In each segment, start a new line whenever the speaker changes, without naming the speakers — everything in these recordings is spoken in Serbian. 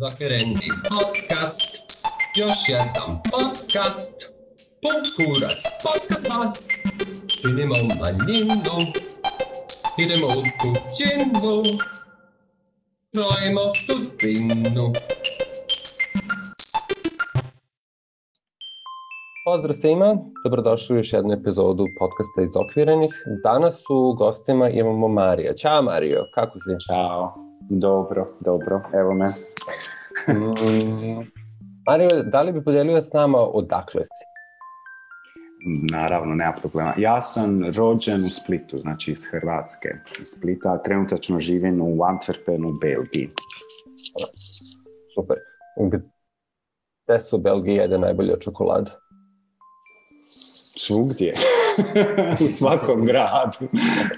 Zakrętny dakle, podcast, još jedan podcast, podkurac podcast. Idemo manjinu, idemo u kućinu, žajmo sudbinu.
Pozdrav svima, dobrodošli u još jednu epizodu podcasta iz Okvirenih. Danas u gostima imamo Marija. Ćao Mario, kako si?
Ćao, dobro, dobro, evo me,
Mm, Mario, da li bi podijelio s nama odakle si?
Naravno, nema problema. Ja sam rođen u Splitu, znači iz Hrvatske. Iz Splita trenutačno živim u Antwerpenu, Belgiji.
Super. Gde su Belgiji jede najbolje čokolada?
Svugdje. u svakom gradu.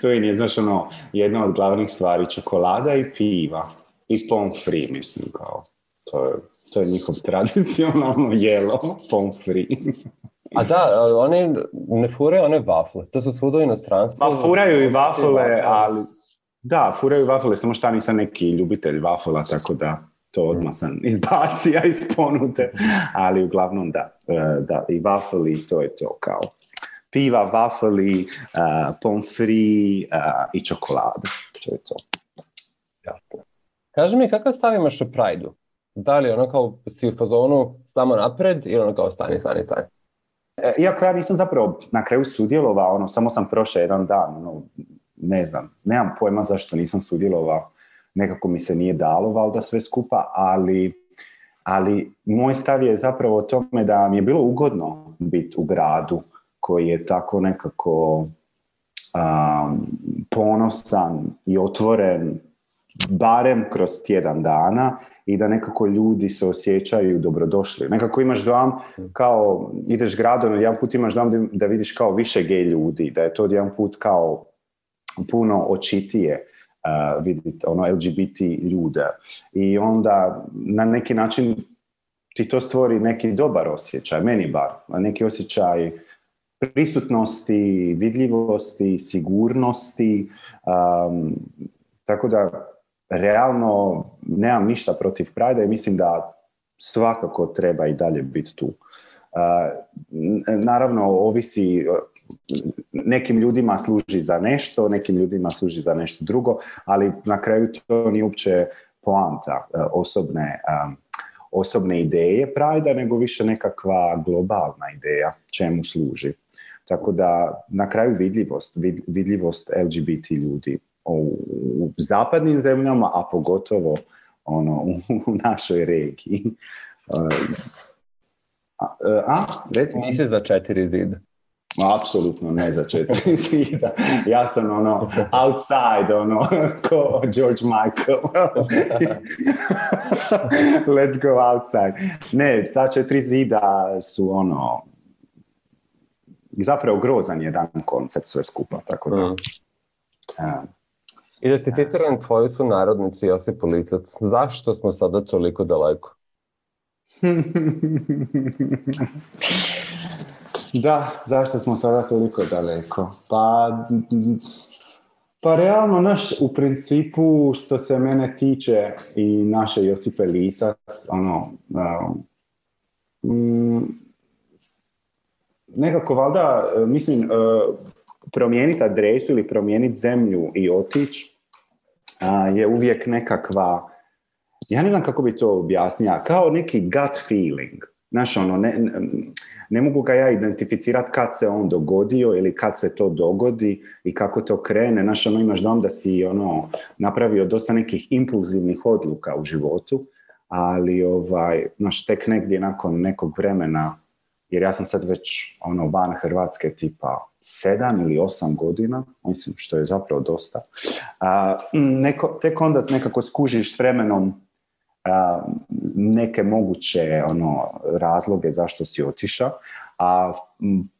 to je, znaš, ono, jedna od glavnih stvari, čokolada i piva. I pomfri, mislim, kao. To je, to je njihov tradicionalno jelo, pomfri.
A da, oni ne furaju one wafle. to su svuda inostranstvo.
Pa furaju i vafle, ali... Da, furaju vafle, samo šta nisam neki ljubitelj vafla, tako da to odmah sam izbacija iz ponude. Ali uglavnom da, e, da i vafli, to je to kao piva, vafli, e, pomfri e, i čokolada. To je to.
Kaži mi, kakav stavimo imaš da li ono kao si u fazonu samo napred ili ono kao stani, stani, stani?
E, iako ja nisam zapravo na kraju sudjelovao, ono, samo sam prošao jedan dan, ono, ne znam, nemam pojma zašto nisam sudjelovao, nekako mi se nije dalo valjda sve skupa, ali, ali moj stav je zapravo o tome da mi je bilo ugodno biti u gradu koji je tako nekako um, ponosan i otvoren barem kroz tjedan dana i da nekako ljudi se osjećaju dobrodošli. Nekako imaš dojam kao, ideš gradom, jedan put imaš dojam da vidiš kao više gej ljudi, da je to jedan put kao puno očitije eh, vidjeti ono LGBT ljude. I onda na neki način ti to stvori neki dobar osjećaj, meni bar, neki osjećaj prisutnosti, vidljivosti, sigurnosti, ehm, tako da realno nemam ništa protiv Pride i mislim da svakako treba i dalje biti tu. Naravno, ovisi nekim ljudima služi za nešto, nekim ljudima služi za nešto drugo, ali na kraju to nije uopće poanta e, osobne, osobne ideje Prajda, nego više nekakva globalna ideja čemu služi. Tako da na kraju vidljivost, vidljivost LGBT ljudi u zapadnim zemljama, a pogotovo ono, u našoj regiji. A,
e, a Nisi za četiri zida.
Apsolutno ne za četiri zida. Ja sam ono outside, ono, ko George Michael. Let's go outside. Ne, ta četiri zida su ono, zapravo grozan jedan koncept sve skupa, tako da... Mm.
I da ti citiram tvoju su narodnicu Josipu zašto smo sada toliko daleko?
da, zašto smo sada toliko daleko? Pa, pa realno naš, u principu, što se mene tiče i naše Josipe Lisac, ono, um, nekako valjda, mislim, e, promijeniti adresu ili promijeniti zemlju i otići je uvijek nekakva, ja ne znam kako bi to objasnila, kao neki gut feeling. Znaš, ono, ne, mogu ga ja identificirati kad se on dogodio ili kad se to dogodi i kako to krene. Znaš, ono, imaš dom da si ono, napravio dosta nekih impulzivnih odluka u životu, ali ovaj, naš, tek negdje nakon nekog vremena jer ja sam sad već ono van Hrvatske tipa sedam ili osam godina, mislim što je zapravo dosta, a, neko, tek onda nekako skužiš s vremenom neke moguće ono razloge zašto si otišao, a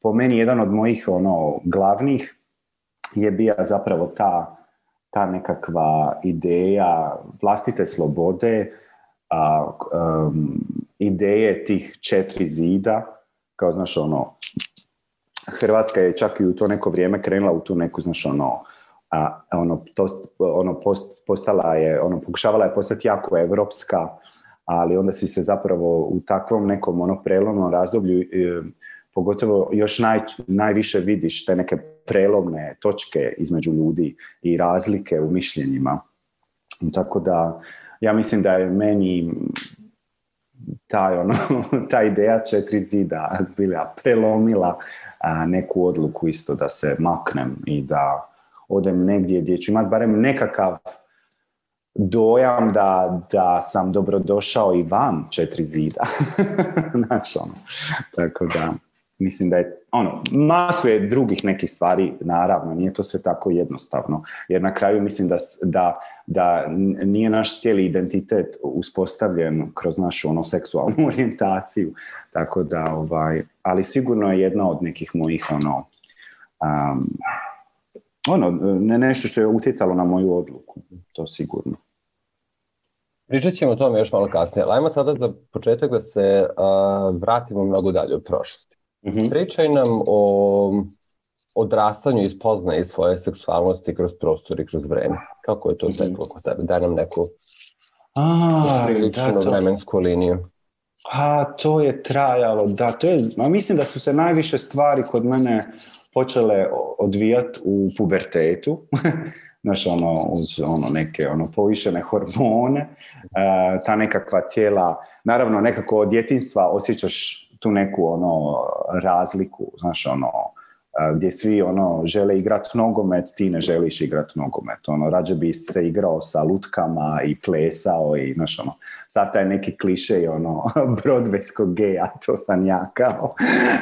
po meni jedan od mojih ono glavnih je bio zapravo ta, ta nekakva ideja vlastite slobode, ideje tih četiri zida kao, znaš, ono, Hrvatska je čak i u to neko vrijeme krenula u tu neku, znaš, ono, a, ono, to, ono post, postala je, ono, pokušavala je postati jako evropska, ali onda si se zapravo u takvom nekom ono prelomnom razdoblju e, pogotovo još naj, najviše vidiš te neke prelomne točke između ljudi i razlike u mišljenjima. Tako da ja mislim da je meni taj, ono, ta ideja četiri zida zbilja prelomila neku odluku isto da se maknem i da odem negdje gdje ću imati barem nekakav dojam da, da sam dobrodošao i vam četiri zida. Znaš ono. Tako da, mislim da je, ono, masu je drugih nekih stvari, naravno, nije to sve tako jednostavno, jer na kraju mislim da, da, da nije naš cijeli identitet uspostavljen kroz našu ono seksualnu orijentaciju, tako da, ovaj, ali sigurno je jedna od nekih mojih, ono, um, ono, ne nešto što je utjecalo na moju odluku, to sigurno.
Pričat ćemo o tome još malo kasnije, ali ajmo sada za početak da se vratimo mnogo dalje u prošlosti. Mhm. Pričaj nam o odrastanju i spoznaji svoje seksualnosti kroz prostor i kroz vreme. Kako je to mm tebe? Daj nam neku da, to... vremensku liniju.
A, to je trajalo, da, to je, ma mislim da su se najviše stvari kod mene počele odvijati u pubertetu, znaš, ono, uz ono, neke ono, povišene hormone, ta nekakva cijela, naravno, nekako od djetinstva osjećaš tu neku ono razliku, znaš ono, gdje svi ono žele igrati nogomet, ti ne želiš igrati nogomet. Ono, rađe bi se igrao sa lutkama i plesao i znaš ono, sad taj neki kliše ono, brodveskog geja, to sam ja kao.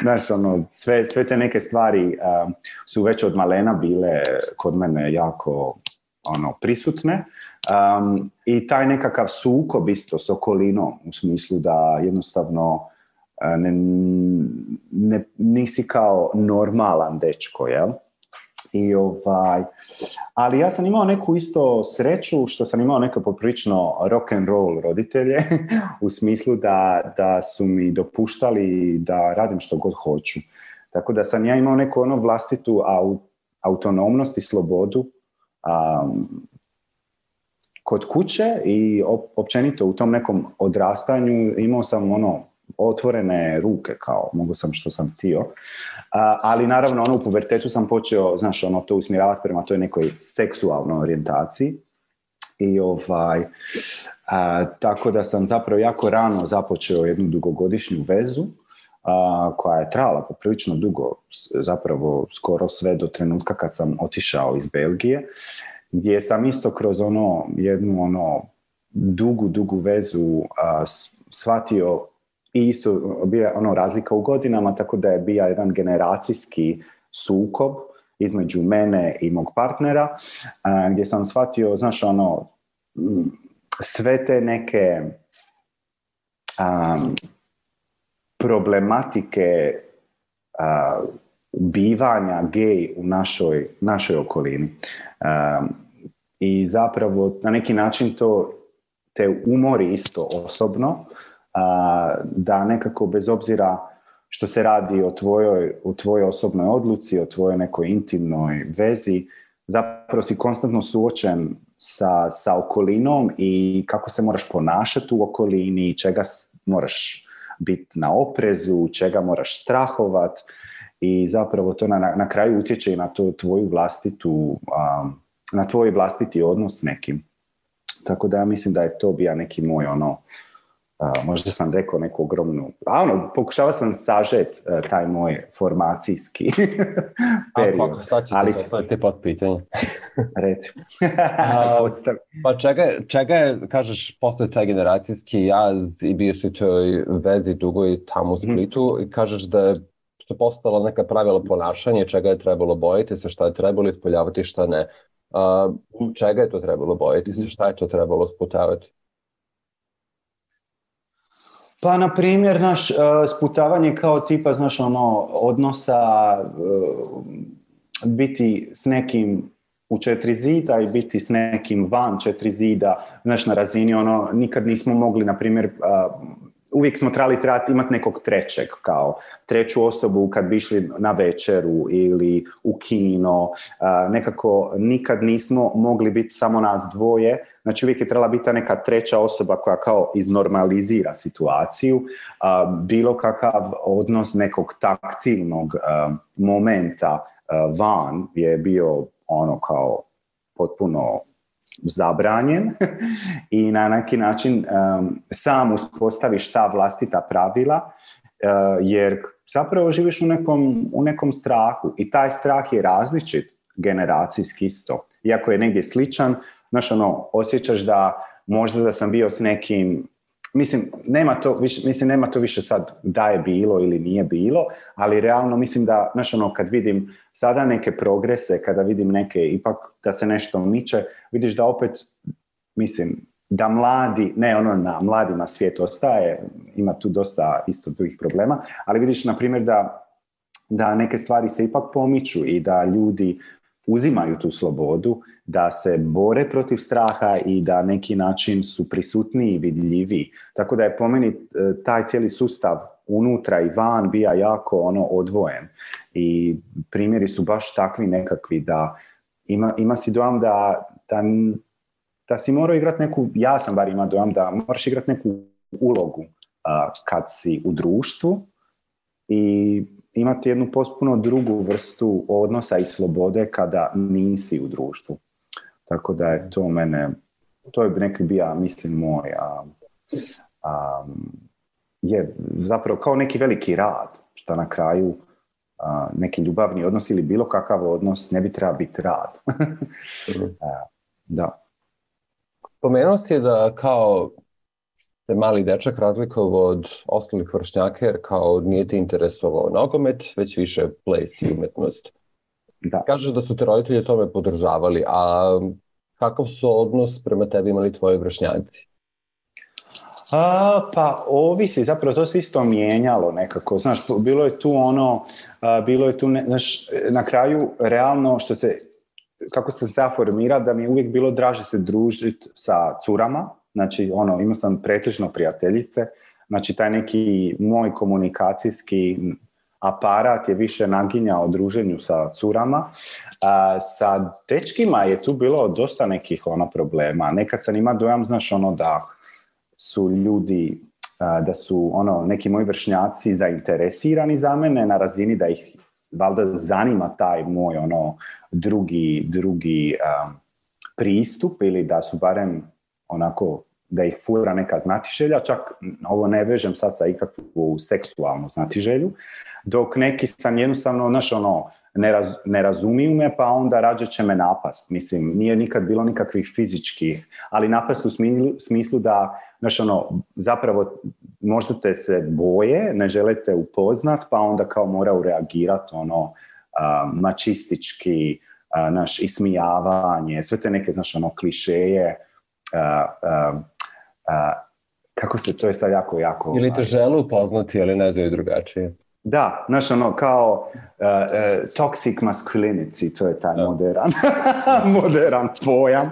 Znaš ono, sve, sve te neke stvari su već od malena bile kod mene jako ono prisutne i taj nekakav sukob isto s okolinom u smislu da jednostavno ne, ne, nisi kao normalan dečko, jel? I ovaj, ali ja sam imao neku isto sreću što sam imao neko poprično rock and roll roditelje u smislu da, da su mi dopuštali da radim što god hoću. Tako da sam ja imao neku ono vlastitu autonomnost i slobodu kod kuće i općenito u tom nekom odrastanju imao sam ono otvorene ruke kao mogu sam što sam htio ali naravno ono u pubertetu sam počeo znaš ono to usmjeravati prema toj nekoj seksualnoj orijentaciji i ovaj a, tako da sam zapravo jako rano započeo jednu dugogodišnju vezu a, koja je trajala poprilično dugo zapravo skoro sve do trenutka kad sam otišao iz Belgije gdje sam isto kroz ono jednu ono dugu dugu vezu a, shvatio i isto bio je ono razlika u godinama, tako da je bio jedan generacijski sukob između mene i mog partnera, gdje sam shvatio, znaš, ono, sve te neke problematike uh, bivanja gej u našoj, našoj okolini. I zapravo na neki način to te umori isto osobno, da nekako bez obzira što se radi o tvojoj, o tvojoj osobnoj odluci, o tvojoj nekoj intimnoj vezi, zapravo si konstantno suočen sa, sa okolinom i kako se moraš ponašati u okolini, čega moraš biti na oprezu, čega moraš strahovat i zapravo to na, na kraju utječe i na to tvoju vlastitu, na tvoj vlastiti odnos s nekim. Tako da ja mislim da je to bio neki moj ono možda sam rekao neku ogromnu, a ono, pokušava sam sažet e, taj moj formacijski period. sad Ali postaviti pod pitanje.
Recimo. pa čega, čega je, kažeš, postoje taj generacijski ja i bio si toj vezi dugo i tamo u mhm. Splitu i kažeš da što postala neka pravila ponašanja, čega je trebalo bojiti se, šta je trebalo ispoljavati, šta ne. čega je to trebalo bojiti se, mhm. šta je to trebalo sputavati?
Pa, na primjer, naš e, sputavanje kao tipa, znaš, ono, odnosa e, biti s nekim u četiri zida i biti s nekim van četiri zida, znaš, na razini, ono, nikad nismo mogli, na primjer, e, uvijek smo trebali trebati imati nekog trećeg, kao treću osobu kad bi išli na večeru ili u kino. Nekako nikad nismo mogli biti samo nas dvoje, znači uvijek je trebala biti neka treća osoba koja kao iznormalizira situaciju, bilo kakav odnos nekog taktilnog momenta van je bio ono kao potpuno zabranjen i na neki način um, sam uspostaviš ta vlastita pravila eh, jer zapravo živiš u nekom, u nekom strahu i taj strah je različit generacijski isto. Iako je negdje sličan, znaš ono, osjećaš da možda da sam bio s nekim mislim, nema to više, nema to više sad da je bilo ili nije bilo, ali realno mislim da, znaš ono, kad vidim sada neke progrese, kada vidim neke ipak da se nešto miče, vidiš da opet, mislim, da mladi, ne ono na mladima svijet ostaje, ima tu dosta isto drugih problema, ali vidiš na primjer da da neke stvari se ipak pomiču i da ljudi uzimaju tu slobodu, da se bore protiv straha i da neki način su prisutniji i vidljiviji. Tako da je po meni e, taj cijeli sustav unutra i van bija jako ono odvojen. I primjeri su baš takvi nekakvi da ima, ima si dojam da, da, da si morao igrati neku, ja sam bar ima dojam da moraš igrati neku ulogu kad si u društvu i imati jednu potpuno drugu vrstu odnosa i slobode kada nisi u društvu. Tako da je to mene, to je neki bio, mislim, moj, a, je zapravo kao neki veliki rad, što na kraju neki ljubavni odnos ili bilo kakav odnos ne bi treba biti rad. Mhm.
da. Pomenuo si da kao se mali dečak razlikovao od ostalih vršnjaka jer kao nije te interesovao nogomet, već više ples i umetnost. Da. Kažeš da su te roditelji tome podržavali, a kakav su odnos prema tebi imali tvoji vršnjaci?
pa ovisi, zapravo to se isto mijenjalo nekako, znaš, bilo je tu ono, bilo je tu, znaš, na kraju realno što se, kako sam se aformirao, da mi je uvijek bilo draže se družiti sa curama, Znači, ono, imao sam pretežno prijateljice, znači taj neki moj komunikacijski aparat je više naginjao druženju sa curama. A, sa dečkima je tu bilo dosta nekih ono problema. Nekad sam ima dojam, znaš, ono da su ljudi da su ono neki moji vršnjaci zainteresirani za mene na razini da ih valjda zanima taj moj ono drugi drugi pristup ili da su barem onako da ih fura neka znatiželja, čak ovo ne vežem sad sa ikakvu seksualnu znatiželju, dok neki sam jednostavno, znaš ono, ne, raz, razumiju me, pa onda rađe će me napast. Mislim, nije nikad bilo nikakvih fizičkih, ali napast u smislu, da, znaš ono, zapravo možda te se boje, ne želite upoznat, pa onda kao moraju reagirati ono, mačistički, naš ismijavanje, sve te neke, znaš, ono, klišeje, kako se to je sad jako, jako...
Ili
te
žele upoznati, ali ne znaju drugačije.
Da, znaš ono kao e, e, toxic masculinity, to je taj da. moderan, pojam.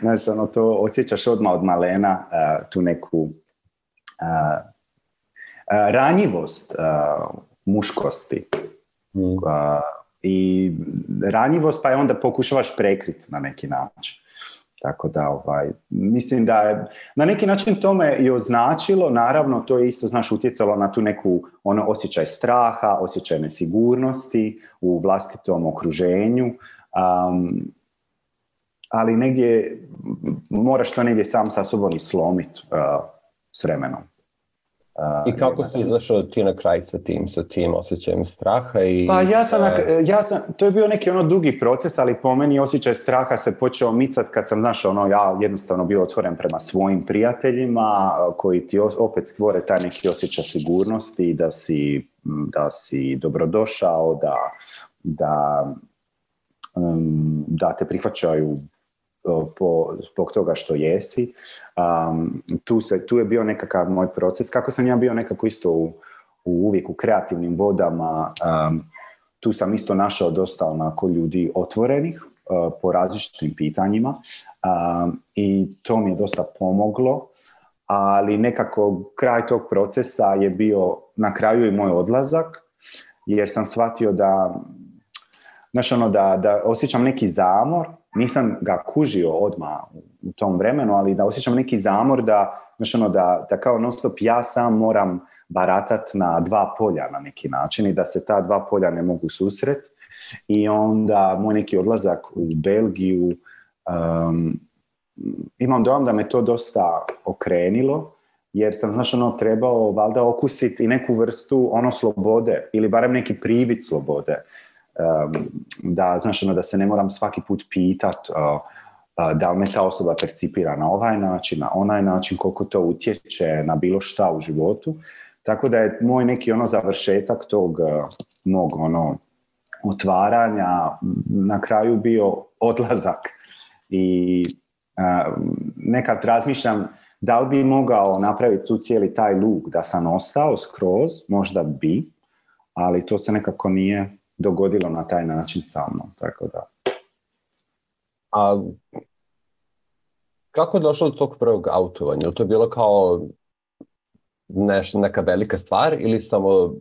Znaš ono to osjećaš odmah od malena e, tu neku ranjivost muškosti. Mm. I ranjivost pa je onda pokušavaš prekriti na neki način. Tako da, ovaj, mislim da je na neki način to me i označilo, naravno to je isto, znaš, utjecalo na tu neku ono, osjećaj straha, osjećaj nesigurnosti u vlastitom okruženju, ali negdje moraš to negdje sam sa sobom i slomit s vremenom.
I kako si izašao ti na kraj sa tim, sa tim osjećajem straha? I...
Pa ja sam, ja sam, to je bio neki ono dugi proces, ali po meni osjećaj straha se počeo micat kad sam, znaš, ono, ja jednostavno bio otvoren prema svojim prijateljima koji ti opet stvore taj neki osjećaj sigurnosti, da si, da si dobrodošao, da, da, da te prihvaćaju po, zbog toga što jesi. tu, se, tu je bio nekakav moj proces. Kako sam ja bio nekako isto u, u uvijek u kreativnim vodama, tu sam isto našao dosta onako ljudi otvorenih po različitim pitanjima i to mi je dosta pomoglo, ali nekako kraj tog procesa je bio na kraju i moj odlazak, jer sam shvatio da znaš ono da, da osjećam neki zamor, nisam ga kužio odmah u tom vremenu, ali da osjećam neki zamor da, znaš ono da, da kao non stop ja sam moram baratat na dva polja na neki način i da se ta dva polja ne mogu susret i onda moj neki odlazak u Belgiju um, imam dojam da me to dosta okrenilo jer sam, znaš, ono, trebao valjda okusiti i neku vrstu ono slobode ili barem neki privid slobode da, znaš, ono, da se ne moram svaki put pitat da li me ta osoba percipira na ovaj način, na onaj način, koliko to utječe na bilo šta u životu. Tako da je moj neki ono završetak tog e, mog ono otvaranja na kraju bio odlazak. I e, nekad razmišljam da li bi mogao napraviti tu cijeli taj luk da sam ostao skroz, možda bi, ali to se nekako nije dogodilo na taj način sa mnom. Tako da.
A kako je došlo do tog prvog autovanja? Je to bilo kao neš, neka velika stvar ili samo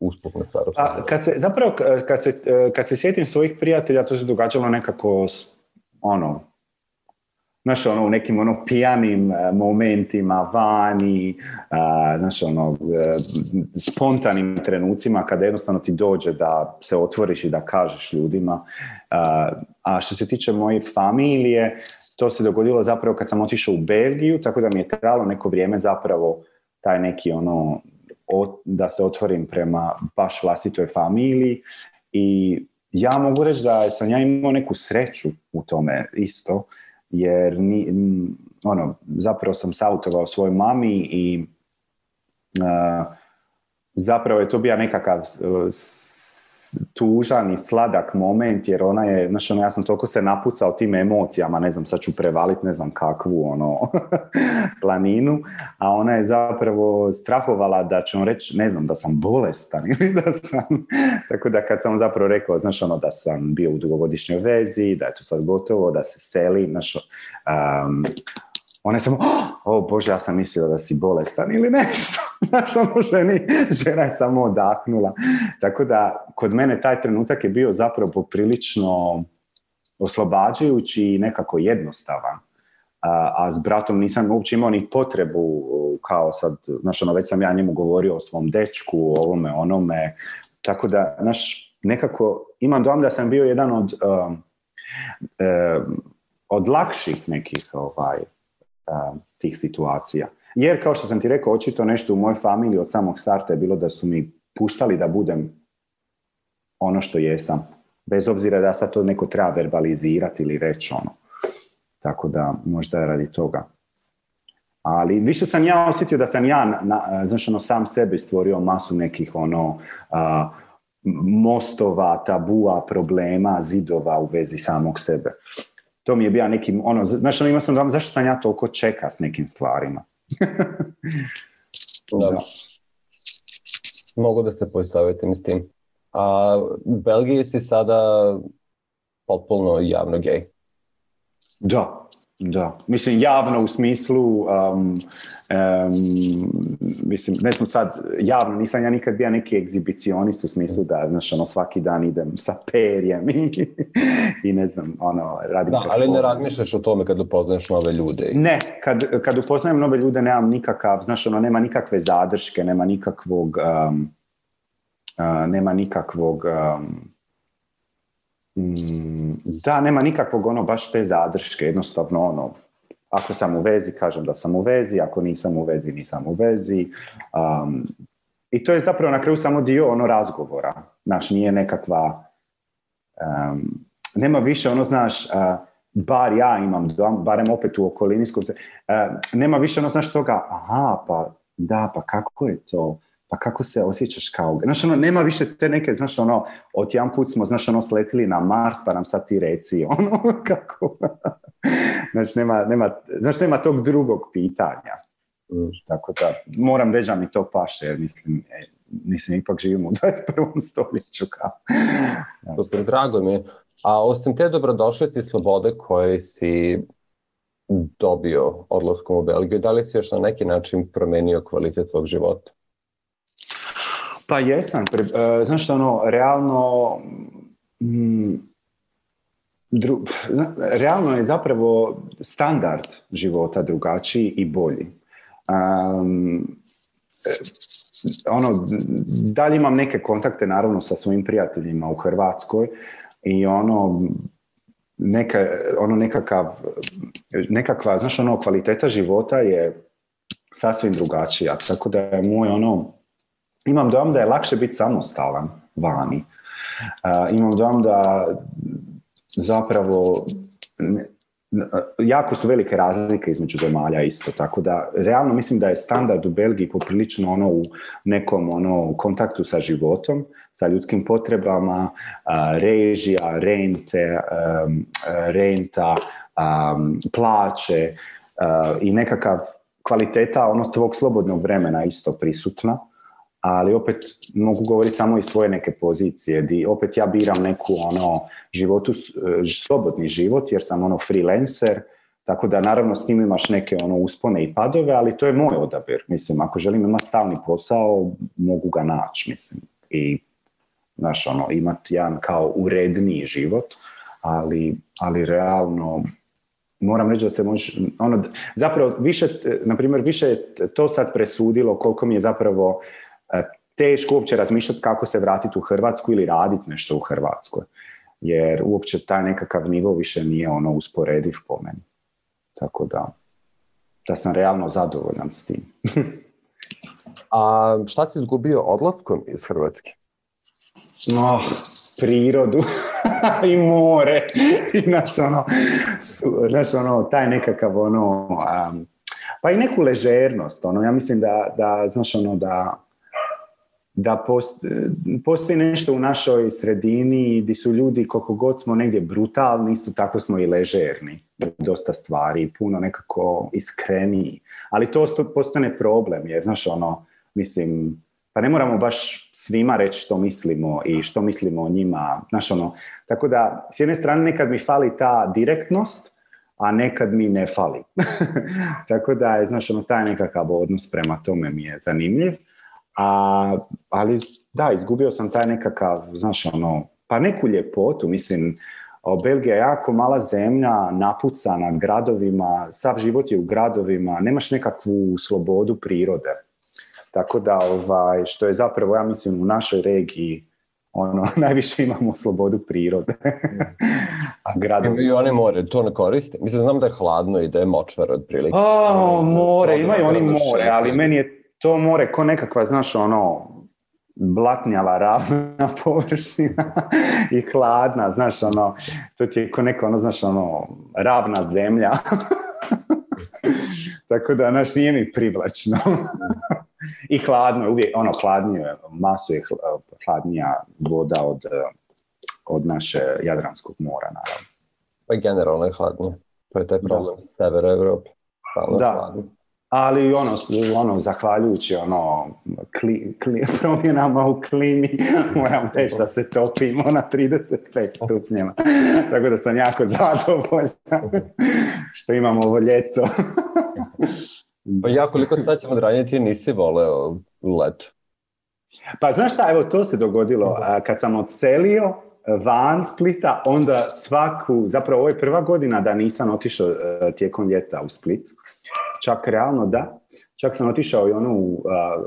usputna stvar? A,
kad se, zapravo, kad se, kad se sjetim svojih prijatelja, to se događalo nekako ono, znaš, ono, u nekim ono pijanim e, momentima vani, e, a, ono, e, spontanim trenucima kada jednostavno ti dođe da se otvoriš i da kažeš ljudima. a što se tiče moje familije, to se dogodilo zapravo kad sam otišao u Belgiju, tako da mi je trebalo neko vrijeme zapravo taj neki ono, da se otvorim prema baš vlastitoj familiji i ja mogu reći da sam ja imao neku sreću u tome isto, jer ono, zapravo sam sautovao svojoj mami i uh, zapravo je to bio nekakav tužan i sladak moment jer ona je, znaš ono, ja sam toliko se napucao tim emocijama, ne znam, sad ću prevaliti ne znam kakvu, ono, planinu, a ona je zapravo strahovala da će on reći, ne znam, da sam bolestan ili da sam... Tako da kad sam zapravo rekao, znaš ono, da sam bio u dugogodišnjoj vezi, da je to sad gotovo, da se seli, znaš, um, ona je samo, o oh, Bože, ja sam mislila da si bolestan ili nešto. Znaš, ono žena je samo odahnula. Tako da, kod mene taj trenutak je bio zapravo poprilično oslobađajući i nekako jednostavan a, s bratom nisam uopće imao ni potrebu uh, kao sad, znaš ono, već sam ja njemu govorio o svom dečku, o ovome, onome, tako da, znaš, nekako imam dojam da sam bio jedan od um, um lakših nekih ovaj, um, tih situacija. Jer, kao što sam ti rekao, očito nešto u mojoj familiji od samog starta je bilo da su mi puštali da budem ono što jesam. Bez obzira da sad to neko treba verbalizirati ili reći ono. Tako da možda radi toga. Ali više sam ja osjetio da sam ja, na, ono, sam sebi stvorio masu nekih ono, mostova, tabua, problema, zidova u vezi samog sebe. To mi je bio neki, ono, znaš, ono, imao sam, zašto sam ja toliko čeka s nekim stvarima?
Mogu da se postavite s tim. A u Belgiji si sada potpuno javno gej.
Da, da. Mislim, javno u smislu, um, mislim, ne znam sad, javno, nisam ja nikad bio neki egzibicionist u smislu da, znaš, ono, svaki dan idem sa perjem i, ne znam, ono, radim... Da,
ali ne razmišljaš o tome kad upoznaješ nove ljude?
Ne, kad, kad upoznajem nove ljude nemam nikakav, znaš, ono, nema nikakve zadrške, nema nikakvog, nema nikakvog... Mm, da, nema nikakvog ono baš te zadrške, jednostavno ono, ako sam u vezi, kažem da sam u vezi, ako nisam u vezi, nisam u vezi. I to je zapravo na kraju samo dio ono razgovora. Naš nije nekakva, nema više ono, znaš, bar ja imam, barem opet u okolini, uh, nema više ono, znaš, toga, aha, pa da, pa kako je to? pa kako se osjećaš kao... Znaš, ono, nema više te neke, znaš, ono, od jedan put smo, znaš, ono, sletili na Mars, pa nam sad ti reci, ono, kako... nema, nema, znaš, nema tog drugog pitanja. Mm. Tako da, moram reći da mi to paše, jer mislim, e, mislim, ipak živimo u 21. stoljeću,
kao... drago mi je. A osim te dobrodošli i slobode koje si dobio odlaskom u Belgiju, da li si još na neki način promenio kvalitet svog života?
Pa jesam. E, znaš što ono, realno... Mm, realno je zapravo standard života drugačiji i bolji. Um, ono, dalje imam neke kontakte naravno sa svojim prijateljima u Hrvatskoj i ono, neka, ono nekakav, nekakva, znaš, ono, kvaliteta života je sasvim drugačija. Tako da je moj ono, imam dojam da je lakše biti samostalan vani. E, imam dojam da zapravo e, jako su velike razlike između zemalja isto, tako da realno mislim da je standard u Belgiji poprilično ono u nekom ono kontaktu sa životom, sa ljudskim potrebama, e, režija, rente, renta, plaće i nekakav kvaliteta ono tvog slobodnog vremena isto prisutna ali opet mogu govoriti samo iz svoje neke pozicije, di opet ja biram neku ono životu, eh, slobodni život, jer sam ono freelancer, tako da naravno s tim imaš neke ono uspone i padove, ali to je moj odabir, mislim, ako želim imati stalni posao, mogu ga naći, mislim, i naš ono, imati jedan kao uredniji život, ali, ali realno moram reći da se može, ono, zapravo više, na primjer, više je to sad presudilo koliko mi je zapravo E, teško uopće razmišljati kako se vratiti u Hrvatsku ili raditi nešto u Hrvatskoj. Jer uopće taj nekakav nivo više nije ono usporediv po meni. Tako da, da sam realno zadovoljan s tim.
A šta si izgubio odlaskom iz Hrvatske?
No, prirodu i more. I naš ono, naš ono, taj nekakav ono, pa i neku ležernost. Ono, ja mislim da, da znaš ono, da da postoji nešto u našoj sredini gdje su ljudi koliko god smo negdje brutalni, isto tako smo i ležerni. Dosta stvari, puno nekako iskreniji. Ali to postane problem jer, znaš, ono, mislim, pa ne moramo baš svima reći što mislimo i što mislimo o njima. Znaš, ono, tako da, s jedne strane nekad mi fali ta direktnost, a nekad mi ne fali. tako da, znaš, ono, taj nekakav odnos prema tome mi je zanimljiv. A, ali da, izgubio sam taj nekakav, znaš ono, pa neku ljepotu, mislim, Belgija je jako mala zemlja, napucana gradovima, sav život je u gradovima, nemaš nekakvu slobodu prirode. Tako da, ovaj, što je zapravo, ja mislim, u našoj regiji ono, najviše imamo slobodu prirode.
A gradovi... I oni more, to ne koriste. Mislim, znam da je hladno i da je močvar otprilike.
A, ono, more, imaju oni more, ali meni je to more ko nekakva, znaš, ono, blatnjava ravna površina i hladna, znaš, ono, to ti je ko neka, ono, znaš, ono, ravna zemlja. Tako da, znaš, nije mi privlačno. I hladno, uvijek, ono, hladnije, masu je hladnija voda od, od naše Jadranskog mora, naravno.
Pa generalno je hladnije. To je taj problem severa
Da, ali ono, ono zahvaljujući ono, kli, kli, promjenama u klimi, moram reći da se topimo na 35 stupnjeva. Tako da sam jako zadovoljan što imamo ovo ljeto.
pa ja koliko sad ćemo nisi voleo let.
Pa znaš šta, evo to se dogodilo. Kad sam odselio, van Splita, onda svaku, zapravo ovo je prva godina da nisam otišao e, tijekom ljeta u Split čak realno da. Čak sam otišao i onu uh,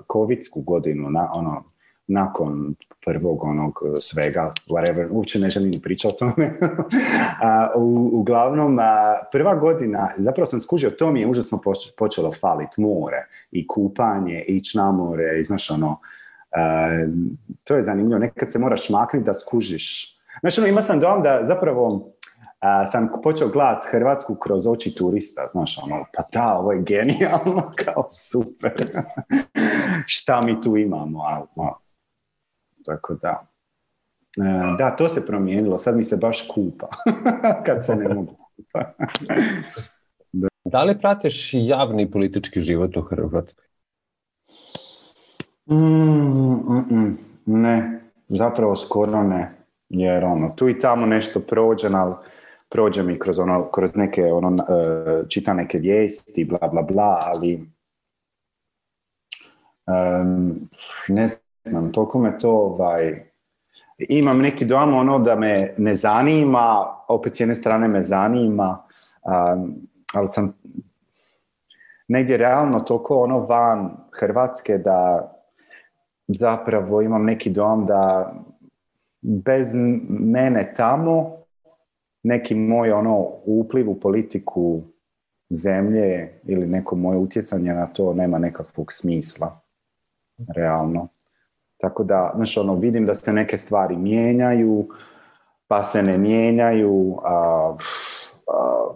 kovidsku godinu, na, ono, nakon prvog onog e, svega, whatever, uopće ne želim pričati o tome. u, uglavnom, prva godina, zapravo sam skužio, to mi je užasno počelo falit more i kupanje, i ići na more, i znaš ono, to je zanimljivo, nekad se moraš maknuti da skužiš. Znaš ono, ima sam dom da zapravo sam počeo gledati Hrvatsku kroz oči turista, znaš, ono, pa da, ovo je genijalno, kao super. Šta mi tu imamo, ali, Tako da. E, da, to se promijenilo, sad mi se baš kupa, kad se ne mogu
da. li pratiš javni politički život u Hrvatskoj? Mm,
mm, mm, ne, zapravo skoro ne, jer ono, tu i tamo nešto prođe, ali prođe mi kroz, ono, kroz neke, ono, e, čita neke vijesti, bla, bla, bla, ali ne znam, toliko me to ovaj, imam neki dojam ono da me ne zanima, opet s jedne strane me zanima, ali sam negdje realno toliko ono van Hrvatske da zapravo imam neki dojam da bez mene tamo neki moj ono upliv u politiku zemlje ili neko moje utjecanje na to nema nekakvog smisla realno. Tako da, znaš, ono, vidim da se neke stvari mijenjaju, pa se ne mijenjaju, a,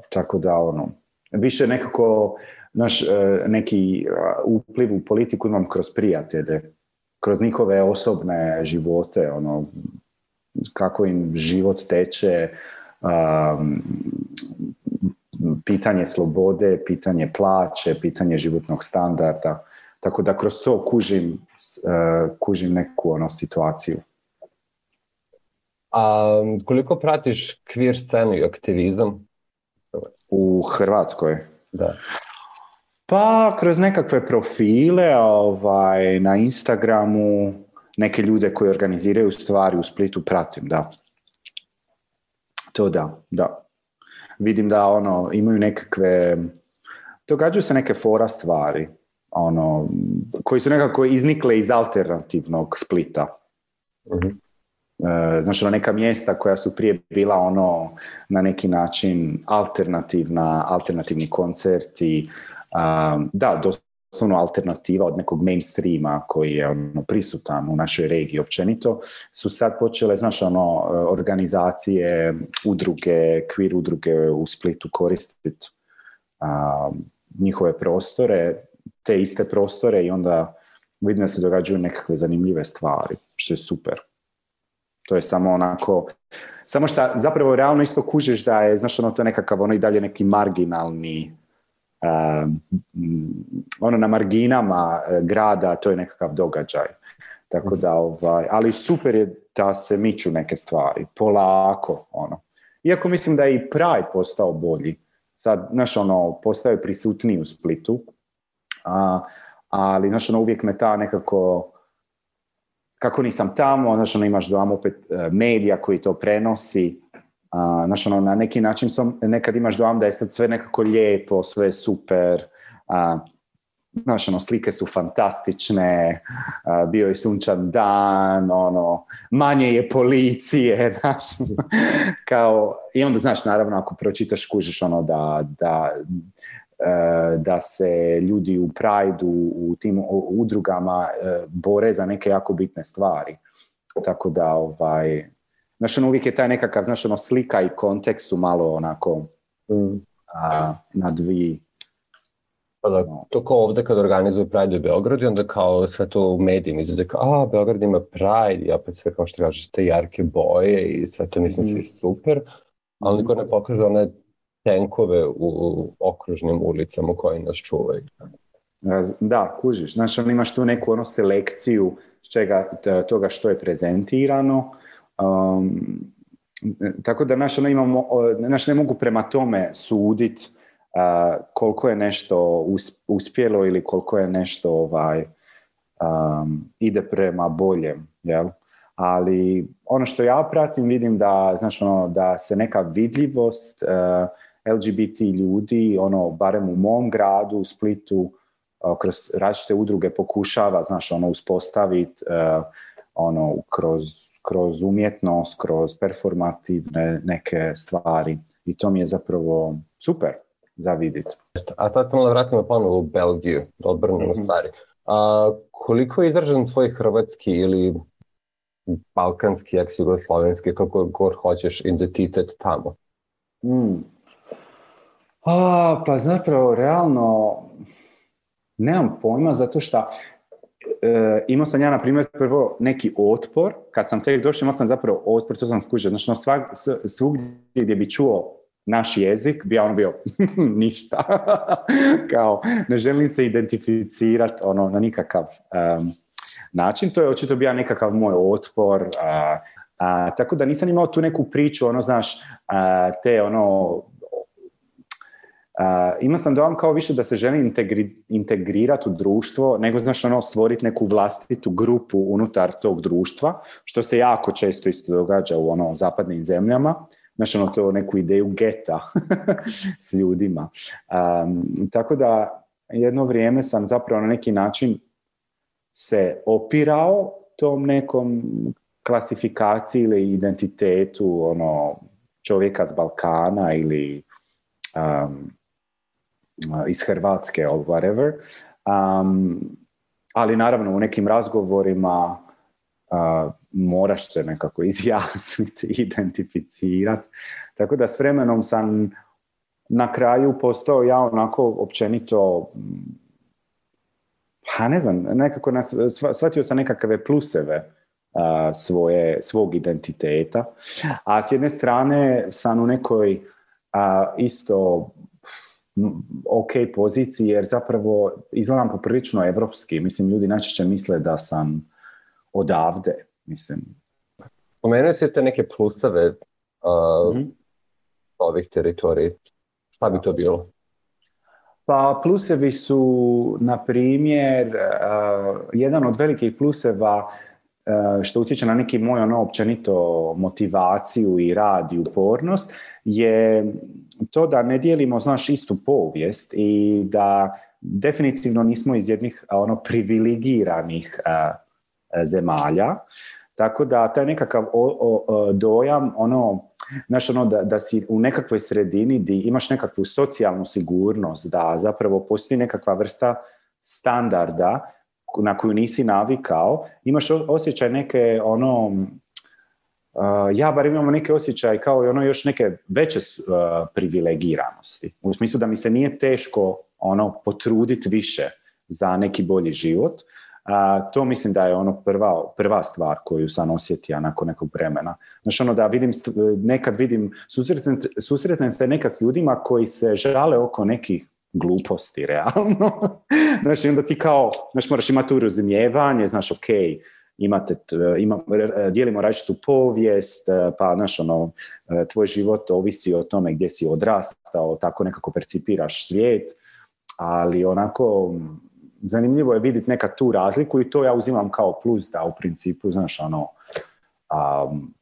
tako da, ono, više nekako, Naš e, neki upliv u politiku imam kroz prijatelje, kroz njihove osobne živote, ono, kako im život teče, pitanje slobode, pitanje plaće, pitanje životnog standarda. Tako da kroz to kužim, e, kužim neku ono situaciju.
A koliko pratiš queer scenu i aktivizam?
U Hrvatskoj? Da. Pa kroz nekakve profile ovaj, na Instagramu, neke ljude koji organiziraju stvari u Splitu pratim, da. To da, da. Vidim da ono, imaju nekakve, događaju se neke fora stvari, ono, koji su nekako iznikle iz alternativnog splita. mm znači, neka mjesta koja su prije bila ono, na neki način alternativna, alternativni koncerti, da, dosta alternativa od nekog mainstreama koji je ono, prisutan u našoj regiji općenito, su sad počele, znaš, ono, eh, organizacije, udruge, queer udruge u Splitu koristiti njihove prostore, te iste prostore i onda vidim da se događaju nekakve zanimljive stvari, što je super. To je samo onako, samo što zapravo realno isto kužiš da je, znaš, ono, to nekakav, ono i dalje neki marginalni Ehm, ono na marginama eh, grada, to je nekakav događaj. Tako mhm. da, ovaj, ali super je da se miču neke stvari, polako, ono. Iako mislim da je i Pride postao bolji. Sad, znaš, ono, postaje prisutniji u Splitu, a, ali, znaš, ono, uvijek me ta nekako, kako nisam tamo, znaš, ono, imaš dojam opet eh, medija koji to prenosi, a, znaš, ono, na neki način sam, nekad imaš dojam da je sad sve nekako lijepo, sve super, a, znaš, ono, slike su fantastične, bio je sunčan dan, ono, manje je policije, znaš, kao, i onda, znaš, naravno, ako pročitaš, kužiš, ono, da, da, e, da se ljudi u Prajdu, u tim udrugama e, bore za neke jako bitne stvari. Tako da, ovaj, Znaš, ono, uvijek je taj nekakav, znaš, ono, slika i kontekst su malo onako mm. na dvi...
Pa da, to kao ovdje kad organizuju Pride u Beogradu, onda kao sve to u medijima izgleda kao, a, Beograd ima Pride, i opet sve kao što kažeš, te jarke boje i sve to mislim mm. super, ali niko ne mhm. pokaže one tenkove u okružnim ulicama koje nas čuvaju.
Da, kužiš. Znači, on imaš tu neku ono selekciju čega, toga što je prezentirano, Um, tako da naš, ono, imamo, naš ne mogu prema tome suditi koliko je nešto uspjelo ili koliko je nešto ovaj, um, ide prema boljem. Jel? Ali ono što ja pratim vidim da, znači ono, da se neka vidljivost e, LGBT ljudi, ono, barem u mom gradu, u Splitu, kroz različite udruge pokušava, znaš, ono, uspostaviti e, ono kroz, kroz umjetnost, kroz performativne neke stvari i to mi je zapravo super za vidit.
A sad se malo vratimo ponovno u Belgiju, da odbrnemo mhm. stvari. A, koliko je izražen tvoj hrvatski ili balkanski, eks jugoslovenski, kako god hoćeš, identitet tamo? Mm.
A, pa zapravo, realno, nemam pojma, zato što e, imao sam ja, na primjer, prvo neki otpor. Kad sam tek došao, imao sam zapravo otpor, to sam skužio. Znači, no, svak, svugdje gdje bi čuo naš jezik, bi ja on bio ništa. Kao, ne želim se identificirati ono, na nikakav način. To je očito bio nekakav moj otpor. tako da nisam imao tu neku priču, ono, znaš, te, ono, Uh, imao sam dojam kao više da se želi integri, integrirati u društvo, nego znaš ono stvoriti neku vlastitu grupu unutar tog društva, što se jako često isto događa u ono zapadnim zemljama. Znaš ono to neku ideju geta s ljudima. tako da jedno vrijeme sam zapravo na neki način se opirao tom nekom klasifikaciji ili identitetu ono čovjeka s Balkana ili iz Hrvatske or whatever. Um, ali naravno u nekim razgovorima uh, moraš se nekako izjasniti, identificirati. Tako da s vremenom sam na kraju postao ja onako općenito pa ne znam, nekako nas, shvatio sam nekakve pluseve uh, svoje, svog identiteta. A s jedne strane sam u nekoj uh, isto ok poziciji jer zapravo izgledam poprilično evropski. Mislim, ljudi najčešće misle da sam odavde. Mislim.
Spomenuli si te neke plustave uh, mm-hmm. ovih teritorija. Šta bi to bilo?
Pa plusevi su, na primjer, jedan od velikih pluseva Eh, što utječe na neki moj ono općenito motivaciju i rad i upornost je to da ne dijelimo znaš istu povijest i da definitivno nismo iz jednih ono privilegiranih eh, eh, zemalja tako da taj nekakav dojam ono znaš ono da, da si u nekakvoj sredini gdje imaš nekakvu socijalnu sigurnost da zapravo postoji nekakva vrsta standarda na koju nisi navikao, imaš osjećaj neke ono, uh, ja bar imam neke osjećaj kao i ono još neke veće uh, privilegiranosti. U smislu da mi se nije teško ono potruditi više za neki bolji život. to mislim da je ono prva, prva stvar koju sam osjetio nakon nekog vremena. Znači ono da vidim, nekad vidim, susretnem, susretnem se nekad s ljudima koji se žale oko nekih gluposti, realno. znaš, onda ti kao, znaš, moraš imati tu razumijevanje, znaš, ok, imate, e, ima, e, dijelimo različitu povijest, e, pa, znaš, ono, tvoj život ovisi o tome gdje si odrastao, tako nekako percipiraš svijet, ali onako, zanimljivo je vidjeti neka tu razliku i to ja uzimam kao plus, da, u principu, znaš, ono, um,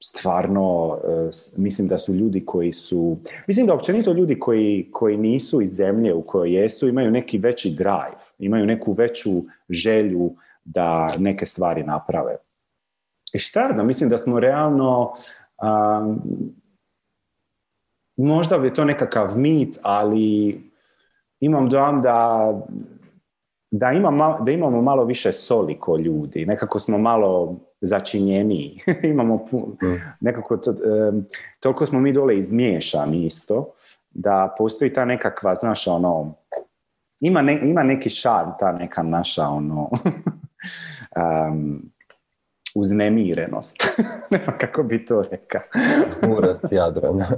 stvarno e, mislim da su ljudi koji su mislim da općenito ljudi koji, koji nisu iz zemlje u kojoj jesu imaju neki veći drive imaju neku veću želju da neke stvari naprave i šta znam mislim da smo realno um, možda bi to nekakav mit ali imam dojam da da, da imamo malo više soli ko ljudi nekako smo malo začinjeniji. Imamo mm. nekako to, toliko smo mi dole izmiješani isto, da postoji ta nekakva, znaš, ono, ima, ima neki šar, ta neka naša, ono, um, uznemirenost. ne kako bi to rekao.
s Jadrana.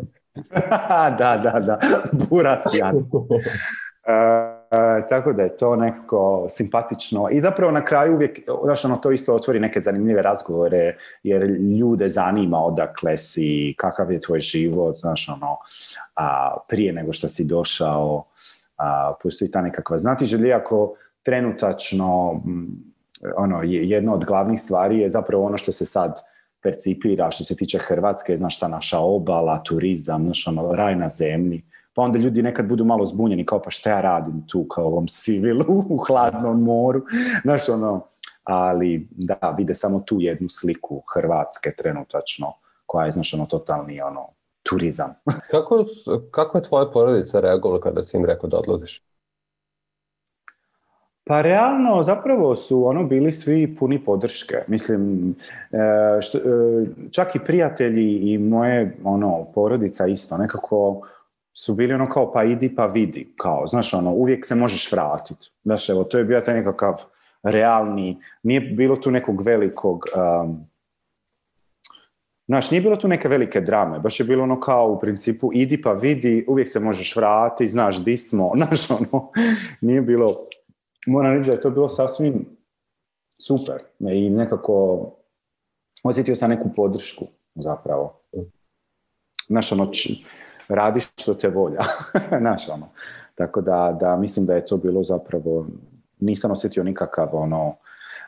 da, da, da. Buras Jadrana. Uh, E, tako da je to nekako simpatično i zapravo na kraju uvijek, znaš, ono, to isto otvori neke zanimljive razgovore jer ljude zanima odakle si, kakav je tvoj život, znaš, ono, a, prije nego što si došao, a, postoji ta nekakva znatiželja, ako trenutačno ono, jedno od glavnih stvari je zapravo ono što se sad percipira što se tiče Hrvatske, znaš ta naša obala, turizam, znaš ono, raj na zemlji, pa onda ljudi nekad budu malo zbunjeni, kao pa šta ja radim tu kao ovom civilu u hladnom moru, znaš ono, ali da, vide samo tu jednu sliku Hrvatske trenutačno, koja je, znaš ono, totalni ono, turizam.
kako, kako je tvoja porodica reagovala kada si im rekao da
Pa realno, zapravo su ono bili svi puni podrške. Mislim, e, e, čak i prijatelji i moje ono porodica isto nekako su bili ono kao pa idi pa vidi, kao, znaš ono, uvijek se možeš vratiti. Znaš, evo, to je bio taj nekakav realni, nije bilo tu nekog velikog, um, znaš, nije bilo tu neke velike drame, baš je bilo ono kao u principu idi pa vidi, uvijek se možeš vratiti, znaš di smo, znaš ono, nije bilo, moram reći da je to bilo sasvim super i nekako osjetio sam neku podršku zapravo. Znaš, ono, Radiš što te volja. Znaš, ono. Tako da, da mislim da je to bilo zapravo, nisam osjetio nikakav ono,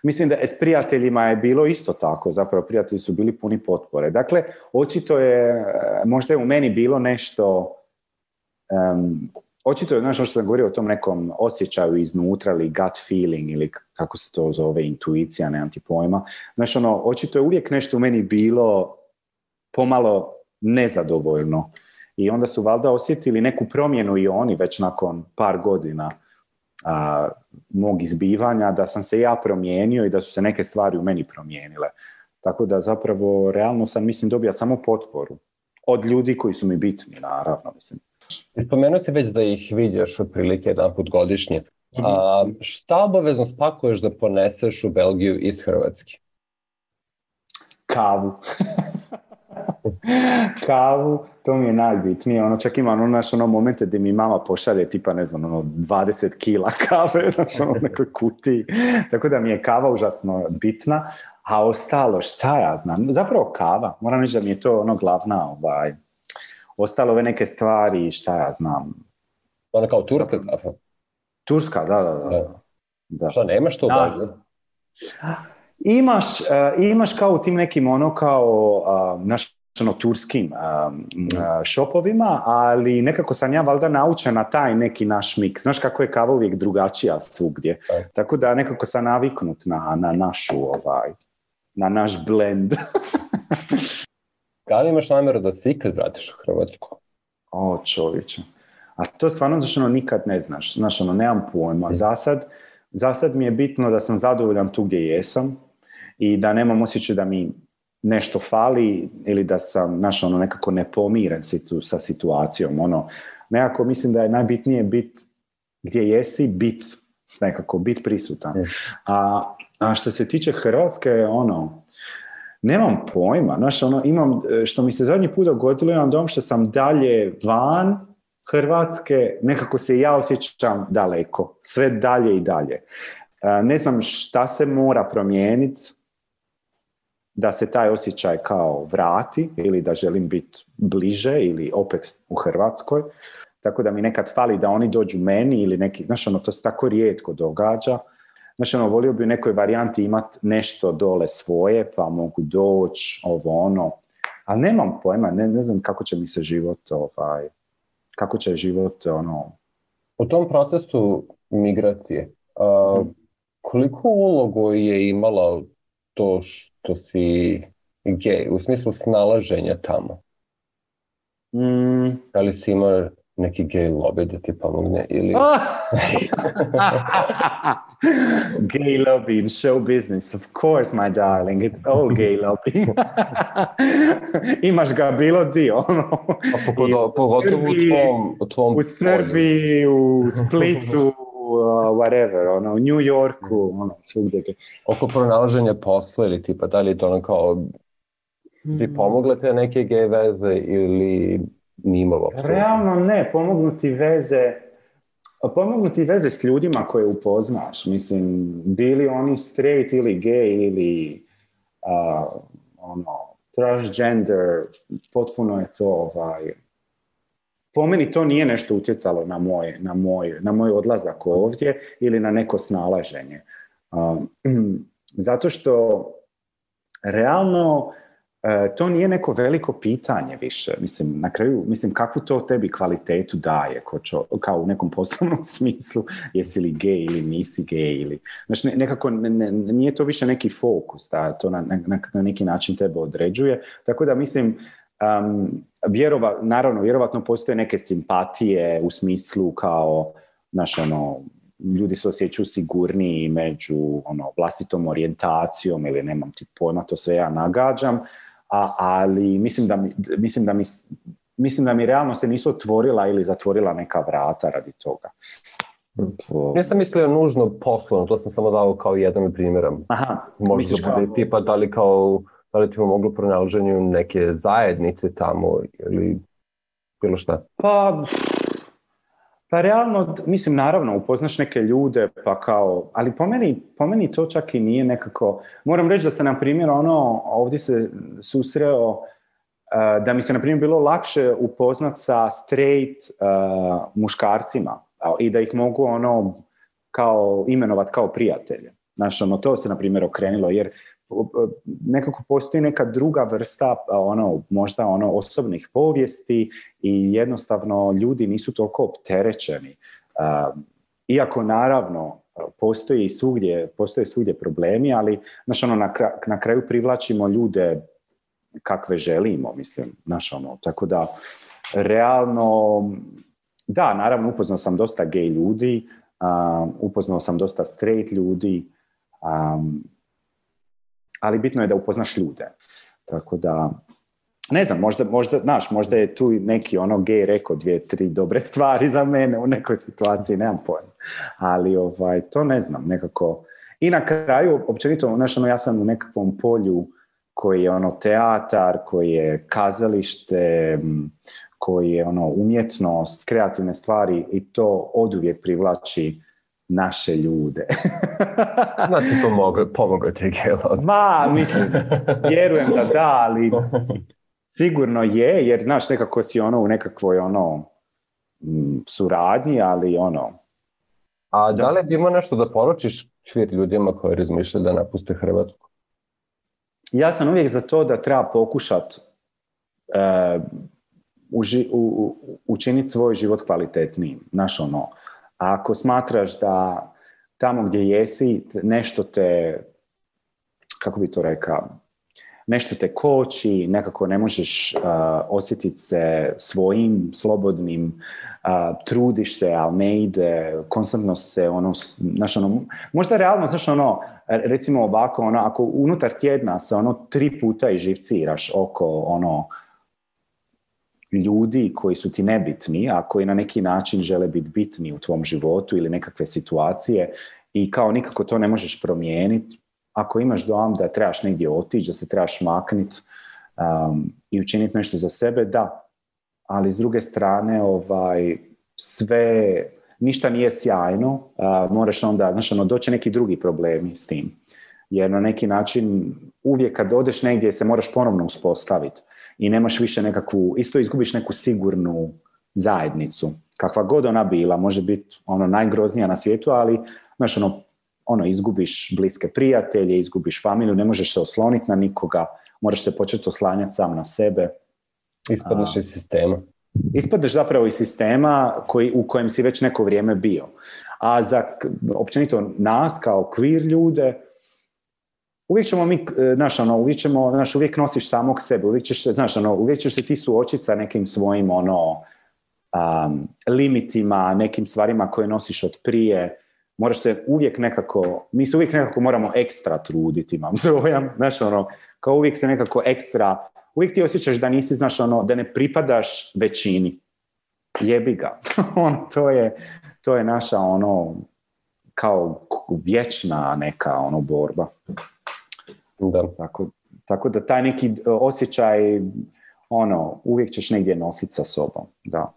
Mislim da s prijateljima je bilo isto tako, zapravo prijatelji su bili puni potpore. Dakle, očito je, e, možda je u meni bilo nešto, um, očito je nešto ono što sam govorio o tom nekom osjećaju iznutra ili gut feeling ili kako se to zove, intuicija, nemam ti pojma. ono, očito je uvijek nešto u meni bilo pomalo nezadovoljno i onda su valjda osjetili neku promjenu i oni već nakon par godina a, mog izbivanja, da sam se ja promijenio i da su se neke stvari u meni promijenile. Tako da zapravo realno sam, mislim, dobija samo potporu od ljudi koji su mi bitni, naravno, mislim.
Ispomenuo si već da ih vidiš otprilike jedan put godišnje. A, šta obavezno spakuješ da poneseš u Belgiju iz Hrvatske?
Kavu. kavu, to mi je najbitnije. Ono, čak imam ono, naš, ono momente gdje mi mama pošalje tipa, ne znam, ono, 20 kila kave, znaš, ono, nekoj kutiji. Tako da mi je kava užasno bitna, a ostalo, šta ja znam, zapravo kava. Moram reći da mi je to ono glavna, ovaj, ostalo ove neke stvari, šta ja znam.
Ona pa kao turska kava
Turska, da, da, da.
da. Šta, nemaš to?
Imaš, eh, imaš kao u tim nekim ono kao, naš ono, turskim um, šopovima, uh, ali nekako sam ja valjda naučen na taj neki naš mix. Znaš kako je kava uvijek drugačija svugdje. Tako da nekako sam naviknut na, na našu ovaj, na naš blend.
Kada imaš namjeru da se ikad vratiš u Hrvatsku?
O, čovječe. A to stvarno, zašto ono, nikad ne znaš. Znaš, ono, nemam pojma. Mm. Za sad, za sad mi je bitno da sam zadovoljan tu gdje jesam i da nemam osjećaj da mi nešto fali ili da sam, našao ono, nekako nepomiren situ, sa situacijom, ono, nekako mislim da je najbitnije bit gdje jesi, bit, nekako, bit prisutan. A, a što se tiče Hrvatske, ono, nemam pojma, ono, imam, e, što mi se zadnji put dogodilo, imam dom što sam dalje van Hrvatske, nekako se ja osjećam daleko, sve dalje i dalje. E, ne znam šta se mora promijeniti, da se taj osjećaj kao vrati ili da želim biti bliže ili opet u Hrvatskoj. Tako da mi nekad fali da oni dođu meni ili neki, znaš ono, to se tako rijetko događa. Znaš ono, volio bi u nekoj varijanti imati nešto dole svoje, pa mogu doći, ovo ono. Ali nemam pojma, ne, ne znam kako će mi se život, ovaj, kako će život, ono...
U tom procesu migracije, mhm. koliko ulogu je imala to što si gej, u smislu snalaženja tamo? Mm. Da li si imao neki gej lobby da ti pomogne ili...
Ah! gay lobby in show business, of course my darling, it's all gay lobby. Imaš ga bilo dio
ono. pa pogotovo,
u tvom, u tvom
U
Srbiji, u Splitu, Uh, whatever, ono, u New Yorku, mm. ono, svugdje.
Oko pronalaženja posla ili tipa, da li to ono kao, ti mm. pomogle te neke gej veze ili nimalo?
Realno ne, pomognuti veze, pomognuti veze s ljudima koje upoznaš, mislim, bili oni straight ili gay ili uh, ono, transgender, potpuno je to ovaj, po meni to nije nešto utjecalo na moj, na moj, na moj odlazak ovdje ili na neko snalaženje. Um, zato što realno e, to nije neko veliko pitanje više. Mislim, na kraju, mislim, kakvu to tebi kvalitetu daje, ko kao u nekom poslovnom smislu, jesi li gej ili nisi gej ili... Znači, nekako ne, nije to više neki fokus, da to na, na, na neki način tebe određuje. Tako da, mislim, um, vjerova, naravno, vjerovatno postoje neke simpatije u smislu kao, znaš, ono, ljudi se osjećaju sigurniji među ono, vlastitom orijentacijom ili nemam ti pojma, to sve ja nagađam, a, ali mislim da, mi, mislim, da mi, mislim da mi realno se nisu otvorila ili zatvorila neka vrata radi toga.
Nisam mislio nužno poslovno, to sam samo dao kao jedan primjerom. Aha, Možda tipa da li kao da li bi moglo pronalaženju neke zajednice tamo ili bilo šta?
Pa, pa, realno, mislim, naravno, upoznaš neke ljude, pa kao, ali po meni, to čak i nije nekako, moram reći da se, na primjer, ono, ovdje se susreo, uh, da mi se, na primjer, bilo lakše upoznat sa straight uh, muškarcima i da ih mogu, ono, kao, imenovat kao prijatelje. Znaš, ono, to se, na primjer, okrenilo, jer nekako postoji neka druga vrsta ono, možda ono osobnih povijesti i jednostavno ljudi nisu toliko opterećeni. Ehm, iako naravno postoji svugdje, postoje svugdje problemi, ali znaš, ono, na, kraju, na kraju privlačimo ljude kakve želimo, mislim, naš ono, tako da, realno, da, naravno, upoznao sam dosta gay ljudi, ehm, upoznao sam dosta straight ljudi, um, ali bitno je da upoznaš ljude. Tako da, ne znam, možda, možda, znaš, možda je tu neki ono gej rekao dvije, tri dobre stvari za mene u nekoj situaciji, nemam pojma. Ali ovaj, to ne znam, nekako. I na kraju, općenito, ono, ja sam u nekakvom polju koji je ono teatar, koji je kazalište, koji je ono umjetnost, kreativne stvari i to oduvijek privlači naše ljude.
da ti pomogao ti
Ma, mislim, vjerujem da da, ali sigurno je, jer znaš, nekako si ono u nekakvoj ono mm, suradnji, ali ono...
A da li bi imao nešto da poručiš kvir ljudima koji razmišljaju da napuste Hrvatsku?
Ja sam uvijek za to da treba pokušat e, u, u, učiniti svoj život kvalitetnijim. Znaš, ono, ako smatraš da tamo gdje jesi nešto te, kako bi to rekao, nešto te koči, nekako ne možeš osjetiti se svojim, slobodnim, uh, trudiš se, ali ne ide, konstantno se, ono, znaš, ono, možda realno, znaš, ono, recimo ovako, ono, ako unutar tjedna se, ono, tri puta i oko, ono, ljudi koji su ti nebitni, a koji na neki način žele biti bitni u tvom životu ili nekakve situacije i kao nikako to ne možeš promijeniti, ako imaš dojam da trebaš negdje otići, da se trebaš makniti um, i učiniti nešto za sebe, da. Ali s druge strane, ovaj, sve, ništa nije sjajno, uh, moraš onda, znaš, ono, doći neki drugi problemi s tim. Jer na neki način uvijek kad odeš negdje se moraš ponovno uspostaviti i nemaš više nekakvu, isto izgubiš neku sigurnu zajednicu, kakva god ona bila, može biti ono najgroznija na svijetu, ali znaš ono, ono, izgubiš bliske prijatelje, izgubiš familiju, ne možeš se osloniti na nikoga, moraš se početi oslanjati sam na sebe.
Ispadneš iz sistema.
Ispadneš zapravo iz sistema koji, u kojem si već neko vrijeme bio. A za općenito nas kao queer ljude, uvijek ćemo mi, e, znaš, ono, uvijek ćemo, znaš, uvijek nosiš samog sebe, uvijek ćeš se, znaš, ono, uvijek ćeš se ti suočiti sa nekim svojim, ono, um, limitima, nekim stvarima koje nosiš od prije, moraš se uvijek nekako, mi se uvijek nekako moramo ekstra truditi, imam dojam, znaš, ono, kao uvijek se nekako ekstra, uvijek ti osjećaš da nisi, znaš, ono, da ne pripadaš većini, jebi ga, ono, to je, to je naša, ono, kao vječna neka, ono, borba.
Da.
Tako, tako da taj neki e, osjećaj, ono, uvijek ćeš negdje nositi sa sobom, da.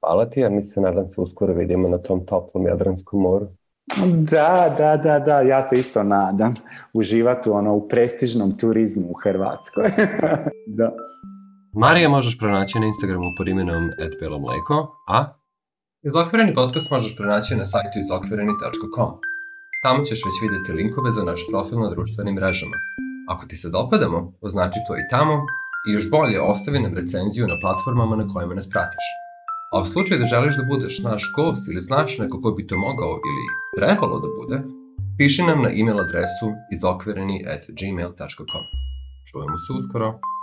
Hvala ti, a mi se nadam se uskoro vidimo na tom toplom Jadranskom moru.
Da, da, da, da, ja se isto nadam uživati ono, u prestižnom turizmu u Hrvatskoj. da.
Marija možeš pronaći na Instagramu pod imenom etbelomleko, a izokvireni podcast možeš pronaći na sajtu izokvireni.com. Tamo ćeš već vidjeti linkove za naš profil na društvenim mrežama. Ako ti se dopadamo, označi to i tamo i još bolje ostavi nam recenziju na platformama na kojima nas pratiš. A u slučaju da želiš da budeš naš gost ili znaš neko ko bi to mogao ili trebalo da bude, piši nam na email adresu izokvireni at gmail.com. Čujemo se uskoro!